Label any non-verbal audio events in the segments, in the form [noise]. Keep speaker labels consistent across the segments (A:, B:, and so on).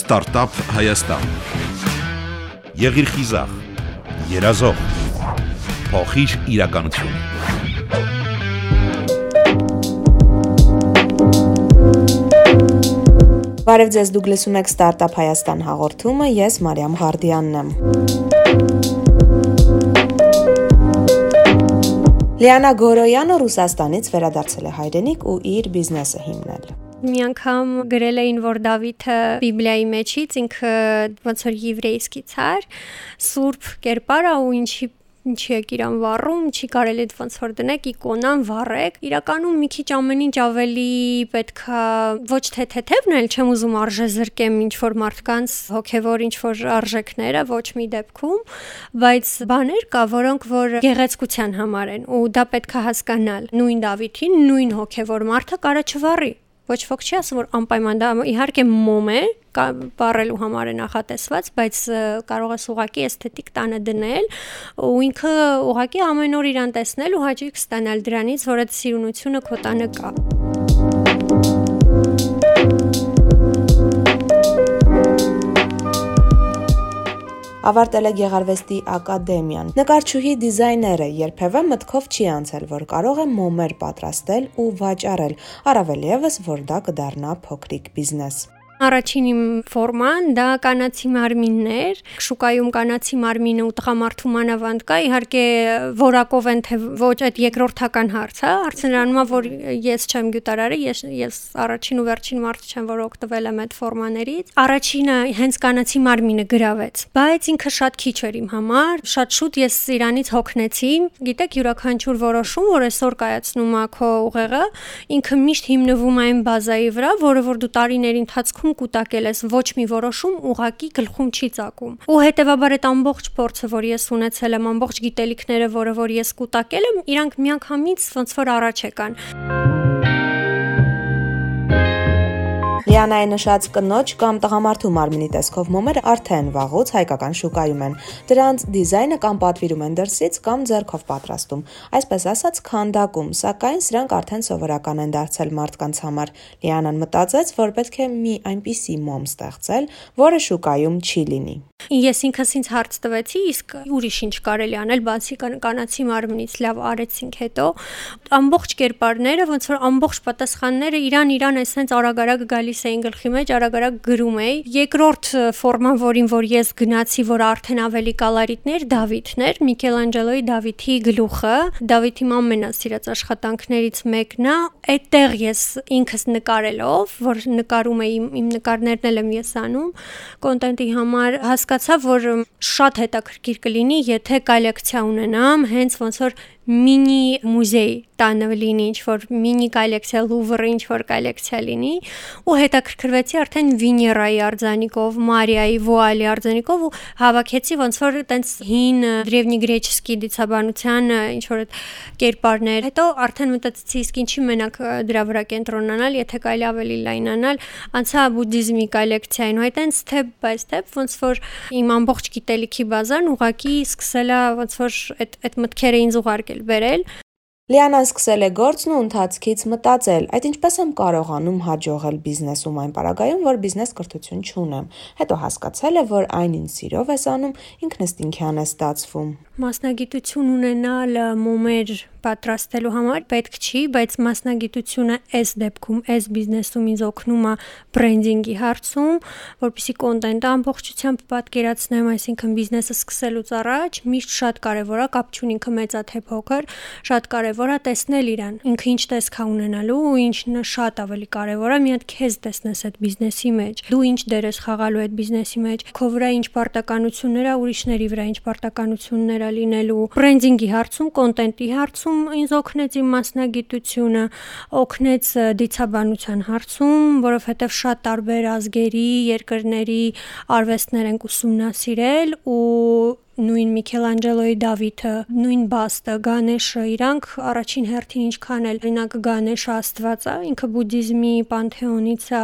A: Ստարտափ Հայաստան։ Եղիր խիզախ, երազող, փոխիր իրականություն։
B: Բարև ձեզ, դուք լսում եք Ստարտափ Հայաստան հաղորդումը, ես Մարիամ Ղարդյանն եմ։ Լիանա Գորոյանը Ռուսաստանից վերադարձել է հայրենիք ու իր բիզնեսը հիմնել
C: մի անգամ գրել էին, որ Դավիթը Բիբլիայի մեջից ինքը ոնց որ եվրейսկից էր, սուրբ կերպար է ու ինչի ինչի եք իրան վառում, չի կարելի այդ ոնց որ դնեք իկոնան վառեք։ Իրականում մի քիչ ամեն ինչ ավելի պետքա ոչ թե թեթևն էլ չեմ ուզում արժե զրկեմ ինչ որ մարդկանց հոգևոր ինչ որ արժեքները ոչ մի դեպքում, բայց բաներ կա, որոնք որ գեղեցկության համար են ու դա պետքա հասկանալ։ Նույն Դավիթին, նույն հոգևոր մարդը կարա չվառի ոչ ոք չի ասում որ անպայման դա իհարկե մոմ է բառելու համար է նախատեսված, բայց կարող ես ուղակի էսթետիկ տանը դնել ու ինքը ուղակի ամեն օր իրան տեսնել ու հաճույք ստանալ դրանից, որ այդ սիրունությունը քո տանը կա։
B: ավարտել է Գեղարվեստի ակադեմիան։ Նկարչուհի դիզայները երբևէ մտքով չի անցել, որ կարող է մոմեր պատրաստել ու վաճառել, առավել եւս, որ դա կդառնա փոքրիկ բիզնես։
C: Առաջին իմ ֆորման դա կանացի մարմիններ, շուկայում կանացի մարմինը ու տղամարդու մանավանդ կա, իհարկե որակով են թե ոչ այդ երկրորդական հարց է, է որ ես չեմ գյուտարարը, ես ես առաջին ու վերջին մարդը չեմ, որ օգտվել եմ այդ ֆորմաներից։ Առաջինը հենց կանացի մարմինը գրավեց, բայց ինքը շատ քիչ էր իմ համար, շատ շուտ ես իրանից հոգնեցի։ Գիտեք, յուրաքանչյուր որոշում, որ այսօր կայացնում է քո ուղեղը, ինքը միշտ հիմնվում այն բազայի վրա, որը որ դու տարիների ընթացքում գլխում կուտակել ես ոչ մի որոշում ուղակի գլխում չի ծակում։ Ու հետեւաբար այդ ամբողջ փորձը, որ ես ունեցել եմ, ամբողջ գիտելիքները, որը որ ես կուտակել եմ, իրանք միանգամից ոնց որ առաջ եկան։
B: Լիանայի նշած կնոջ կամ տղամարդու մարմնի տեսքով մոմերը արդեն վաղուց հայկական շուկայում են։ Դրանց դիզայնը կամ պատվիրում են դրսից կամ ձեռքով պատրաստում, այսպես ասած քանդակում, սակայն սրանք արդեն սովորական են դարձել մարդկանց համար։ Լիանան մտածեց, որ պետք է մի այնպիսի մոմ ստեղծել, որը շուկայում չի լինի։
C: Ես ինքս ինձ հարց տվեցի, իսկ ուրիշ ինչ կարելի անել, բացի կանացի մարմնից լավ արեցինք հետո, ամբողջ կերպարները, ոնց որ ամբողջ պատասխանները իրան իրան էսենց արագ-արագ գալիս գալիս էին գլխի մեջ, արագ-արագ գրում էի։ Երկրորդ ֆորման, որին որ ես գնացի, որ արդեն ավելի կալարիտներ, Դավիթն էր, Միքելանջելոյի Դավիթի գլուխը, Դավիթի ամենասիրած աշխատանքներից մեկն է։ Այդտեղ ես ինքս նկարելով, որ նկարում էի, իմ նկարներն էլ եմ ես անում, կոնտենտի համար հասկացա, որ շատ հետաքրքիր կլինի, եթե կոլեկցիա ունենամ, հենց ոնց որ մինի մուզեյ տանը լինի, ինչ որ մինի կոլեկցիա Լուվրի ինչ որ կոլեկցիա լինի ու հետաքրքրվեցի արդեն Վիներայի արձանիկով, Մարիայի Վուալի արձանիկով ու հավաքեցի ոնց որ տենց հին գրեչսկի դիցաբանության ինչ որ կերպարներ։ Հետո արդեն մտածեցի իսկ ինչի մենակ դրա վրա կենտրոնանալ, եթե կարելի ավելի լայնանալ, անցա բուդդիզմի կոլեկցիային ու այտենց step by step ոնց որ իմ ամբողջ գիտելիքի բազան ուղակի սկսելա ոնց որ այդ այդ մտքերը ինձ ուղարկել, բերել
B: Լիանան սկսել է գործն ու ընթացքից մտածել, այդ ինչպես եմ կարողանում հաջողել բիզնեսում այն պարագայում, որ բիզնես կրթություն չունեմ։ Հետո հասկացել է, որ այն ինչ սիրով ես անում, ինքնըստինքյան է ստացվում։
C: Մասնագիտություն ունենալ մոմեր պատրաստելու համար պետք չի, բայց մասնագիտությունը այս դեպքում, այս բիզնեսում ինձ օգնում է բրենդինգի հարցում, որպեսզի կոնտենտը ամբողջությամբ պատկերացնեմ, այսինքն բիզնեսը սկսելուց առաջ միշտ շատ կարևոր է կապ չունի ինքը մեծա թե փոքր, շատ կարևոր է տեսնել իրան, ինքը ինչ տեսք է ունենալու ու ինչն շատ ավելի կարևոր է մի հատ քեզ տեսնես այդ բիզնեսի մեջ։ Դու ինչ դեր ես խաղալու այդ բիզնեսի մեջ, քո վրա ինչ պարտականություններ է, ուրիշների վրա ինչ պարտականություններ է լինելու, բրենդինգի հարցում, կոնտենտի հարցում հարցում ինձ օգնեց իմ մասնագիտությունը, օգնեց դիցաբանության հարցում, որովհետև շատ տարբեր ազգերի, երկրների արվեստներ ենք ուսումնասիրել ու նույն Միքելանջելոյի Դավիթը, նույն Բաստը, Գանեշը, իրանք առաջին հերթին ինչքան էլ օրինակ Գանեշը Աստված է, ինքը բուդդիզմի պանթեոնից է,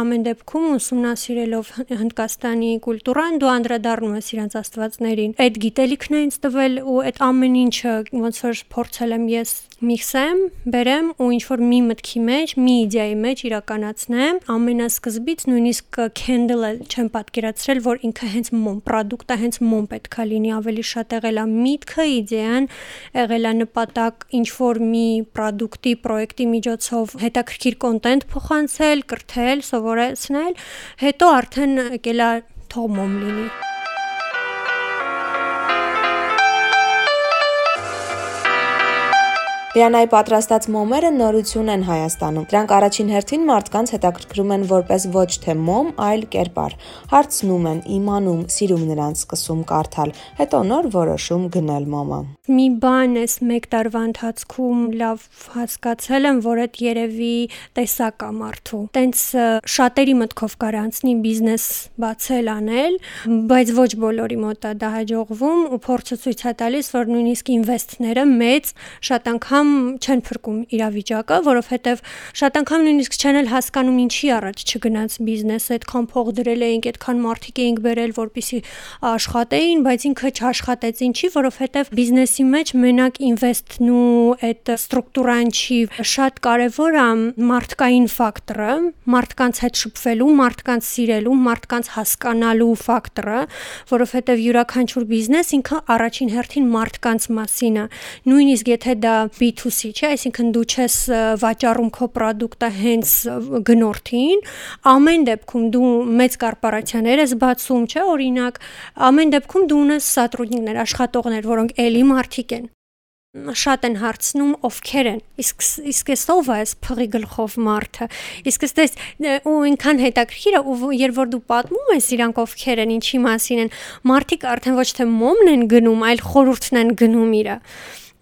C: ամեն դեպքում ուսումնասիրելով Հնդկաստանի կուլտուրան դու անդրադառնում ես իրանց աստվածներին։ Այդ գիտելիքն է ինձ տվել ու այդ ամեն ինչը ոնց որ փորձել եմ ես միքսեմ, բերեմ ու ինչ որ մի մտքի մեջ, մի իդեայի մեջ իրականացնեմ։ Ամենասկզբից նույնիսկ Kindle-ը չեմ պատկերացրել, որ ինքը հենց մոմ product-ը հենց մոմ պետքա լինի, ավելի շատ եղել է միտքը, իդեան, եղել է նպատակ ինչ որ մի product-ի, պրոյեկտի միջոցով հետաքրքիր կոնտենտ փոխանցել, կրթել, սովորեցնել, հետո արդեն եկել է թող մոմ լինի։
B: Լիանայի պատրաստած մոմերը նորություն են Հայաստանում։ Դրանք առաջին հերթին մարդկանց հետաքրքրում են որպես ոչ թե մոմ, այլ կերպար։ Հարցնում են, իմանում, սիրում նրանց սկսում կարդալ, հետո նոր որոշում գնել մոմը։
C: Մի բան էս 1 տարվա ընթացքում լավ հասկացել եմ, որ այդ երևի տեսակ է մարդու։ Տենց շատերի մտքով կար անցնի բիզնես բացել անել, բայց ոչ բոլորի մոտ է դա հաջողվում ու փորձը ցույց է տալիս, որ նույնիսկ ինվեստները մեծ շատ անգամ անգամ չեն փրկում իրավիճակը, որովհետև շատ անգամ նույնիսկ չեն էլ հասկանում ինչի առաջ չգնաց բիզնեսը, այդքան փող դրել էինք, այդքան մարդիկ էինք բերել, որպիսի աշխատեին, բայց ինքը չաշխատեց ինչի, որովհետև բիզնեսի մեջ մենակ ինվեստն ու այդ ստրուկտուրան չի, շատ կարևոր է մարդկային ֆակտորը, մարդկանց հետ շփվելու, մարդկանց սիրելու, մարդկանց հասկանալու ֆակտորը, որովհետև յուրաքանչյուր բիզնես ինքը առաջին հերթին մարդկանց մասին է։ Նույնիսկ եթե դա B2C, չէ, այսինքն դու չես վաճառում քո ապրանքը հենց գնորդին, ամեն դեպքում դու մեծ կորպորացիաներ ես բացում, չէ, օրինակ, ամեն դեպքում դու ունես սատրուդնիկներ, աշխատողներ, որոնք էլի մարդիկ են շատ են հարցնում ովքեր են իսկ իսկ էս ով այս փղի գլխով մարդը իսկ էս ու ինքան հետաքրքիր է ու երբ որ դու պատմում ես իրանք ովքեր են ինչի մասին են մարդիկ արդեն ոչ թե մոմն են գնում այլ խորհուրդն են գնում իրա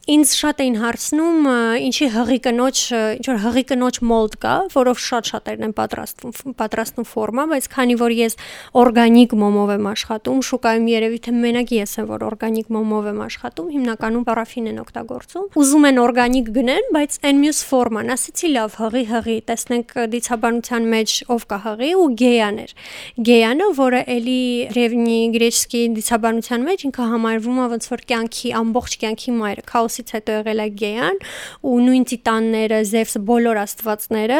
C: ինձ շատ էին հարցնում ինչի հղի կնոջ ինչ որ հղի կնոջ մոլդ կա, որով շատ շատերն են պատրաստվում պատրաստում ֆորմա, բայց քանի որ ես օրգանիկ մոմով եմ աշխատում, շուկայում երևի թե մենակ ես եմ որ օրգանիկ մոմով եմ աշխատում, հիմնականում պարաֆին են օգտագործում։ Ուզում են օրգանիկ գնեն, բայց այն մյուս ֆորման, ասեցի լավ, հղի հղի, տեսնենք դիցաբանության մեջ ով կա հղի ու գեյան էր։ Գեյանը, որը էլի ռևնի գրեչսկի դիցաբանության մեջ ինքը համարվում է ոնց որ կյանքի ամբողջ կյանքի մայրը, քաոս Հորոսից հետո եղել է Գեան ու նույն տիտանները, Զևսը, բոլոր աստվածները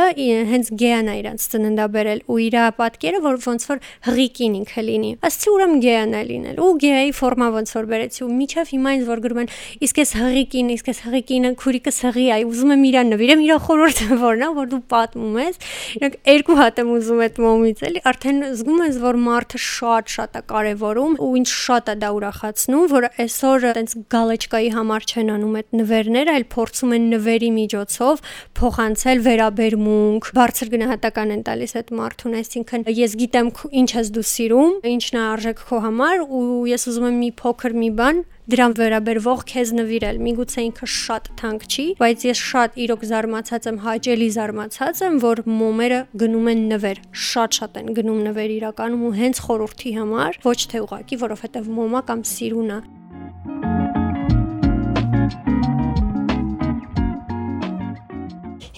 C: հենց Գեան է իրանց ծննդաբերել ու իր պատկերը որ ոնց որ հղիկին ինքը լինի։ Ասցի ուրեմն Գեան է լինել ու Գեայի ֆորմա ոնց որ բերեցի ու միջև հիմա ինձ որ գրում են իսկ էս հղիկին, իսկ էս հղիկին քուրիկս հղի է, ուզում եմ իրան նվիրեմ, իր խորհուրդը [laughs] որն է, որ դու պատմում ես։ Իրանք երկու հատ եմ ուզում այդ մոմից էլի, արդեն զգում ես որ մարդը շատ-շատ է կարևորում ու ինչ շատ է դա ուրախացնում, որ այսօր այտենց գալեչկայի համար չեն անում անում այդ նվերներ, այլ փորձում են նվերի միջոցով փոխանցել վերաբերմունք, բարձր գնահատական են տալիս այդ մարդուն, այսինքն ես գիտեմ ինչ ես դու սիրում, ինչն է արժեք քո համար ու ես ուզում եմ մի փոքր մի բան դրան վերաբերվող քեզ նվիրել։ Միգուցե ինքը շատ թանկ չի, բայց ես շատ իրոք զարմացած եմ, հաճելի զարմացած եմ, որ մոմերը գնում են նվեր։ Շատ-շատ են գնում նվեր իրականում ու հենց խորհրդի համար, ոչ թե ուղակի, որովհետև մոմա կամ սիրունա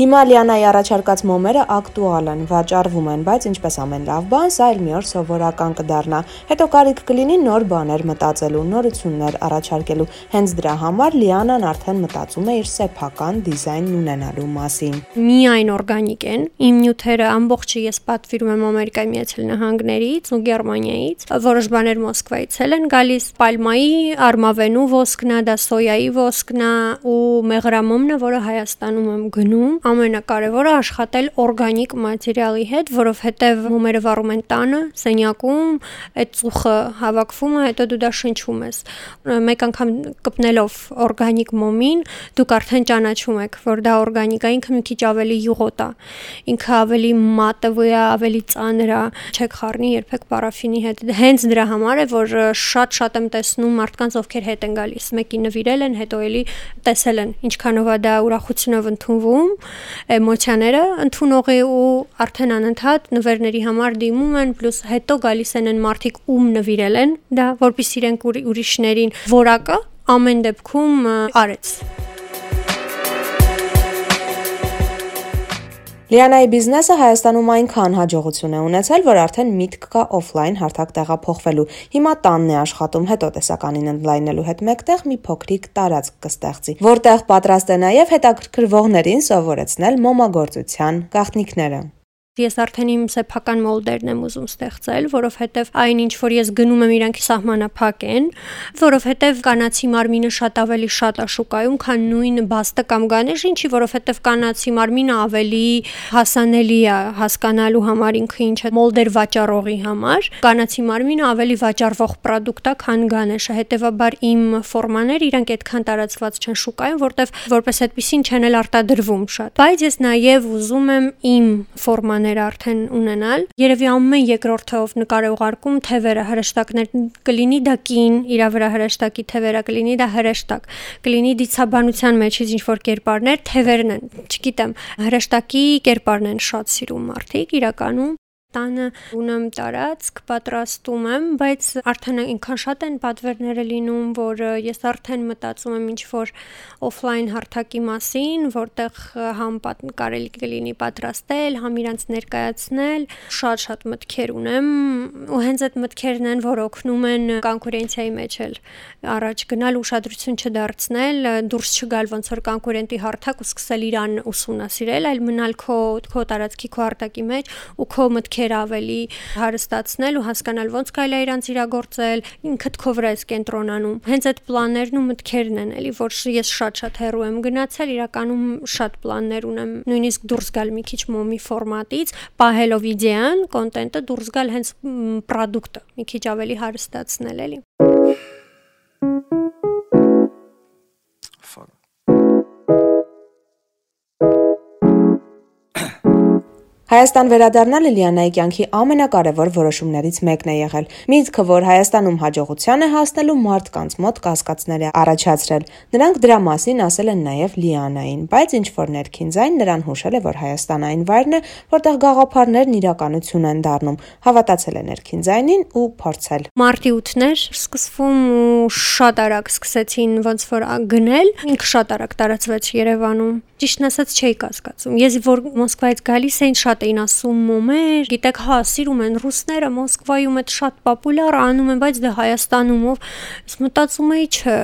B: Հիմա Լիանայի առաջարկած մոմերը ակտուալ են, վաճառվում են, բայց ինչպես ամեն լավ բան, սա էլ մի օր սովորական կդառնա։ Հետո կարիք կլինի նոր բաներ մտածելու, նորություններ առաջարկելու։ Հենց դրա համար Լիանան արդեն մտածում է իր սեփական դիզայնն ունենալու մասին։
C: Միայն օրգանիկ են։ Իմ նյութերը ամբողջը ես պատվիրում եմ Ամերիկայի Միացյալ Նահանգներից ու Գերմանիայից։ Որոշ բաներ Մոսկվայից են գալիս։ Պալմայի, արմավենու ոսկնա, դա սոյայի ոսկնա ու մեղրամոմնը, որը Հայաստանում եմ գնում ամենակարևորը աշխատել օրգանիկ մատերիալի հետ, որովհետև մոմերը վառում են տանը, սենյակում, այդ ծուխը հավաքվում է, հետո դու դա շնչում ես։ Մեկ անգամ կպնելով օրգանիկ մոմին, դուք արդեն ճանաչում եք, որ դա օրգանիկ է, ինքը մի քիչ ավելի յուղոտ է։ Ինքը ավելի մատվի է, ավելի ծանր է, չեք խառնի երբեք պարաֆինի հետ։ Հենց դրա համար է, որ շատ-շատ եմ տեսնում մարդկանց, ովքեր հետ են գալիս։ Մեկի նվիրել են, հետո էլի տեսել են ինչքանով է դա ուրախությունով ընդունվում էմոցիաները ընդունողի ու արդեն անընդհատ նվերների համար դիմում են, պլյուս հետո գալիս են են մարդիկ ում նվիրել են դա, որpիսի իրենք ուրիշներին որակը ամեն դեպքում արեց։
B: Լիանայի բիզնեսը Հայաստանում այնքան հաջողություն է ունեցել, որ արդեն միտք կա օֆլայն հարթակ տեղափոխվելու։ Հիմա տանն է աշխատում հետո տեսականին ընդլայնելու հետ մեկտեղ մի փոքրիկ տարածք կստեղծի, որտեղ պատրաստ է նաև հետաքրքրվողներին սովորեցնել մոմագործության գաղտնիքները։
C: Ես արդեն իմ սեփական մոլդերն եմ ուզում ստեղծել, որովհետև այն ինչ որ ես գնում եմ իրանք սահմանափակ են, որովհետև կանացի մարմինը շատ ավելի շատ է շուկայում, քան նույն բաստը կամ գանեշ, ինչի որովհետև կանացի մարմինը ավելի հասանելի է հասկանալու համար ինքը ինչ է մոլդեր վաճառողի համար, կանացի մարմինը ավելի վաճառվող ապրանք է, քան գանեշը, հետեւաբար իմ ֆորմաներ իրանք այդքան տարածված չեն շուկայում, որտեվ որպես այդպեսին չեն էլ արտադրվում շատ։ Բայց ես նաև ուզում եմ իմ ֆորմաներ տեմաներ արդեն ունենալ։ Երևի ամեն երկրորդը ով նկար է ուղարկում թևերը հրեշտակներ կլինի դա կին, իրա վրա հրեշտակի թևերը կլինի դա հրեշտակ։ Կլինի դիցաբանության մեջից ինչ որ կերպարներ թևերն են, չգիտեմ, հրեշտակի կերպարն են շատ սիրում մարդիկ իրականում տանը ունեմ տարածք, պատրաստում եմ, բայց արդեն այնքան շատ են պատվերները լինում, որ ես արդեն մտածում եմ ինչ որ օֆլայն հարթակի մասին, որտեղ համ կարելի կլինի պատրաստել, համ իրանց ներկայացնել, շատ-շատ մտքեր ունեմ ու հենց այդ մտքերն են, որ օգնում են կոնկուրենցիայի մեջ էլ առաջ գնալ ուշադրություն չդարձնել, դուրս չգալ ոնց որ կոնկուրենտի հարթակ ու սկսել իրան ուսումնասիրել, այլ մնալ քո քո տարածքի քո արտակի մեջ ու քո մտքեր մտքեր ավելի հարստացնել ու հասկանալ ոնց կարելի է իրանց իրագործել, ինքդ քո վրա ես կենտրոնանում։ Հենց այդ պլաններն ու մտքերն են, էլի, որ ես շատ-շատ հեռու եմ գնացել, իրականում շատ պլաններ ունեմ, նույնիսկ դուրս գալ մի քիչ մոմի ֆորմատից, պահելով իդեան, կոնտենտը դուրս գալ հենց product-ը մի քիչ ավելի հարստացնել, էլի։
B: Հայաստան վերադառնալը Լիանայի կյանքի ամենակարևոր որոշումներից մեկն է եղել։ Միտքը, որ Հայաստանում հաջողության է հասնելու մարդկանց մոտ կասկածներ է առաջացրել։ Նրանք դրա մասին ասել են նաև Լիանային, բայց ինչ որ ներքին ձայն նրան հուշել է, որ Հայաստան այն վայրն է, որտեղ գաղափարներն իրականություն են դառնում։ Հավատացել է ներքին ձայնին ու փորձել։
C: Մարտի 8-ներ սկսվում ու շատ արագ սկսեցին ոնց որ գնել, ինքը շատ արագ տարածվեց Երևանում։ Ճիշտն ասած չէի կասկածում։ Ես որ Մոսկվայից գալիս էին շատ շատ էին ասում մոմեր, գիտեք, հա, սիրում են ռուսները, Մոսկվայում այդ շատ պոպուլյար անում են, բայց դե Հայաստանում ով ես մտածում էի, չէ,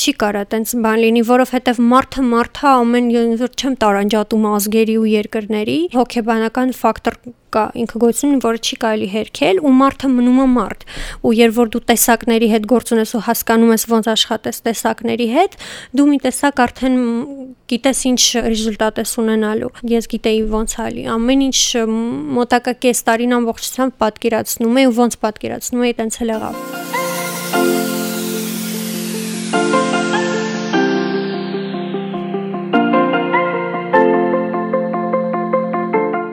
C: չի կարա տենց բան լինի, որովհետև մարդը մարդը ամեն որ չեմ տարանջատում ազգերի ու երկրների, հոգեբանական ֆակտոր կա ինքը գոյություն, որը չի կարելի հերքել ու մարդը մնում է մարդ։ Ու երբ որ դու տեսակների հետ գործ ունես ու հասկանում ես ոնց աշխատես տեսակների հետ, դու մի տեսակ արդեն գիտես ինչ ռեզուլտատ ես ունենալու։ Ես գիտեի ոնց ալի։ Ամեն ինչ մոտակա կես տարին ամբողջությամբ պատկերացնում էի ու ոնց պատկերացնում էի, տենց էլ եղավ։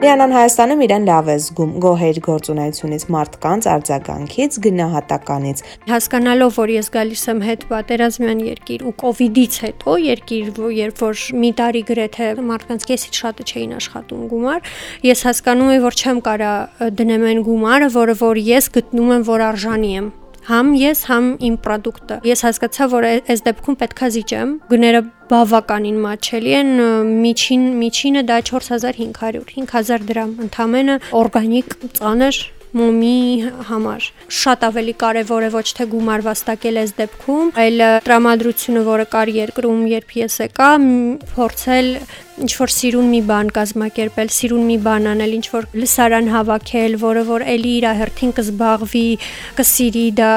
B: Լիանան Հայաստանում իրեն լավ է զգում գոհեր գործունեությունից, մարդկանց արձագանքից, գնահատականից։
C: Հասկանալով, որ ես գալիս եմ հետ պատերազմյան երկիր ու կ ូវ իդից հետո երկիր, երբ որ մի տարի գրեթե մարդկանց կեսից շատը չէին աշխատում գումար, ես հասկանում եմ, որ չեմ կարա դնեմ այն գումարը, որը որ ես գտնում եմ, որ արժանի եմ համ ես, համ իմ ապրանքը։ Ես հասկացա, որ այս դեպքում պետքա զիջեմ։ Գները բավականին մաչելի են, միջին միջինը դա 4500, 5000 դրամ, ընդամենը օրգանիկ ծանր մոմի համար։ Շատ ավելի կարևոր է ոչ թե գումար վաստակել այս դեպքում, այլ տրամադրությունը, որը կար երկրում, երբ ես եկա, փորձել ինչ որ սիրուն մի բան կազմակերպել, սիրուն մի բան անել, ինչ որ լսարան հավաքել, որը որ էլի իր հերթին կզբաղվի, կսիրի դա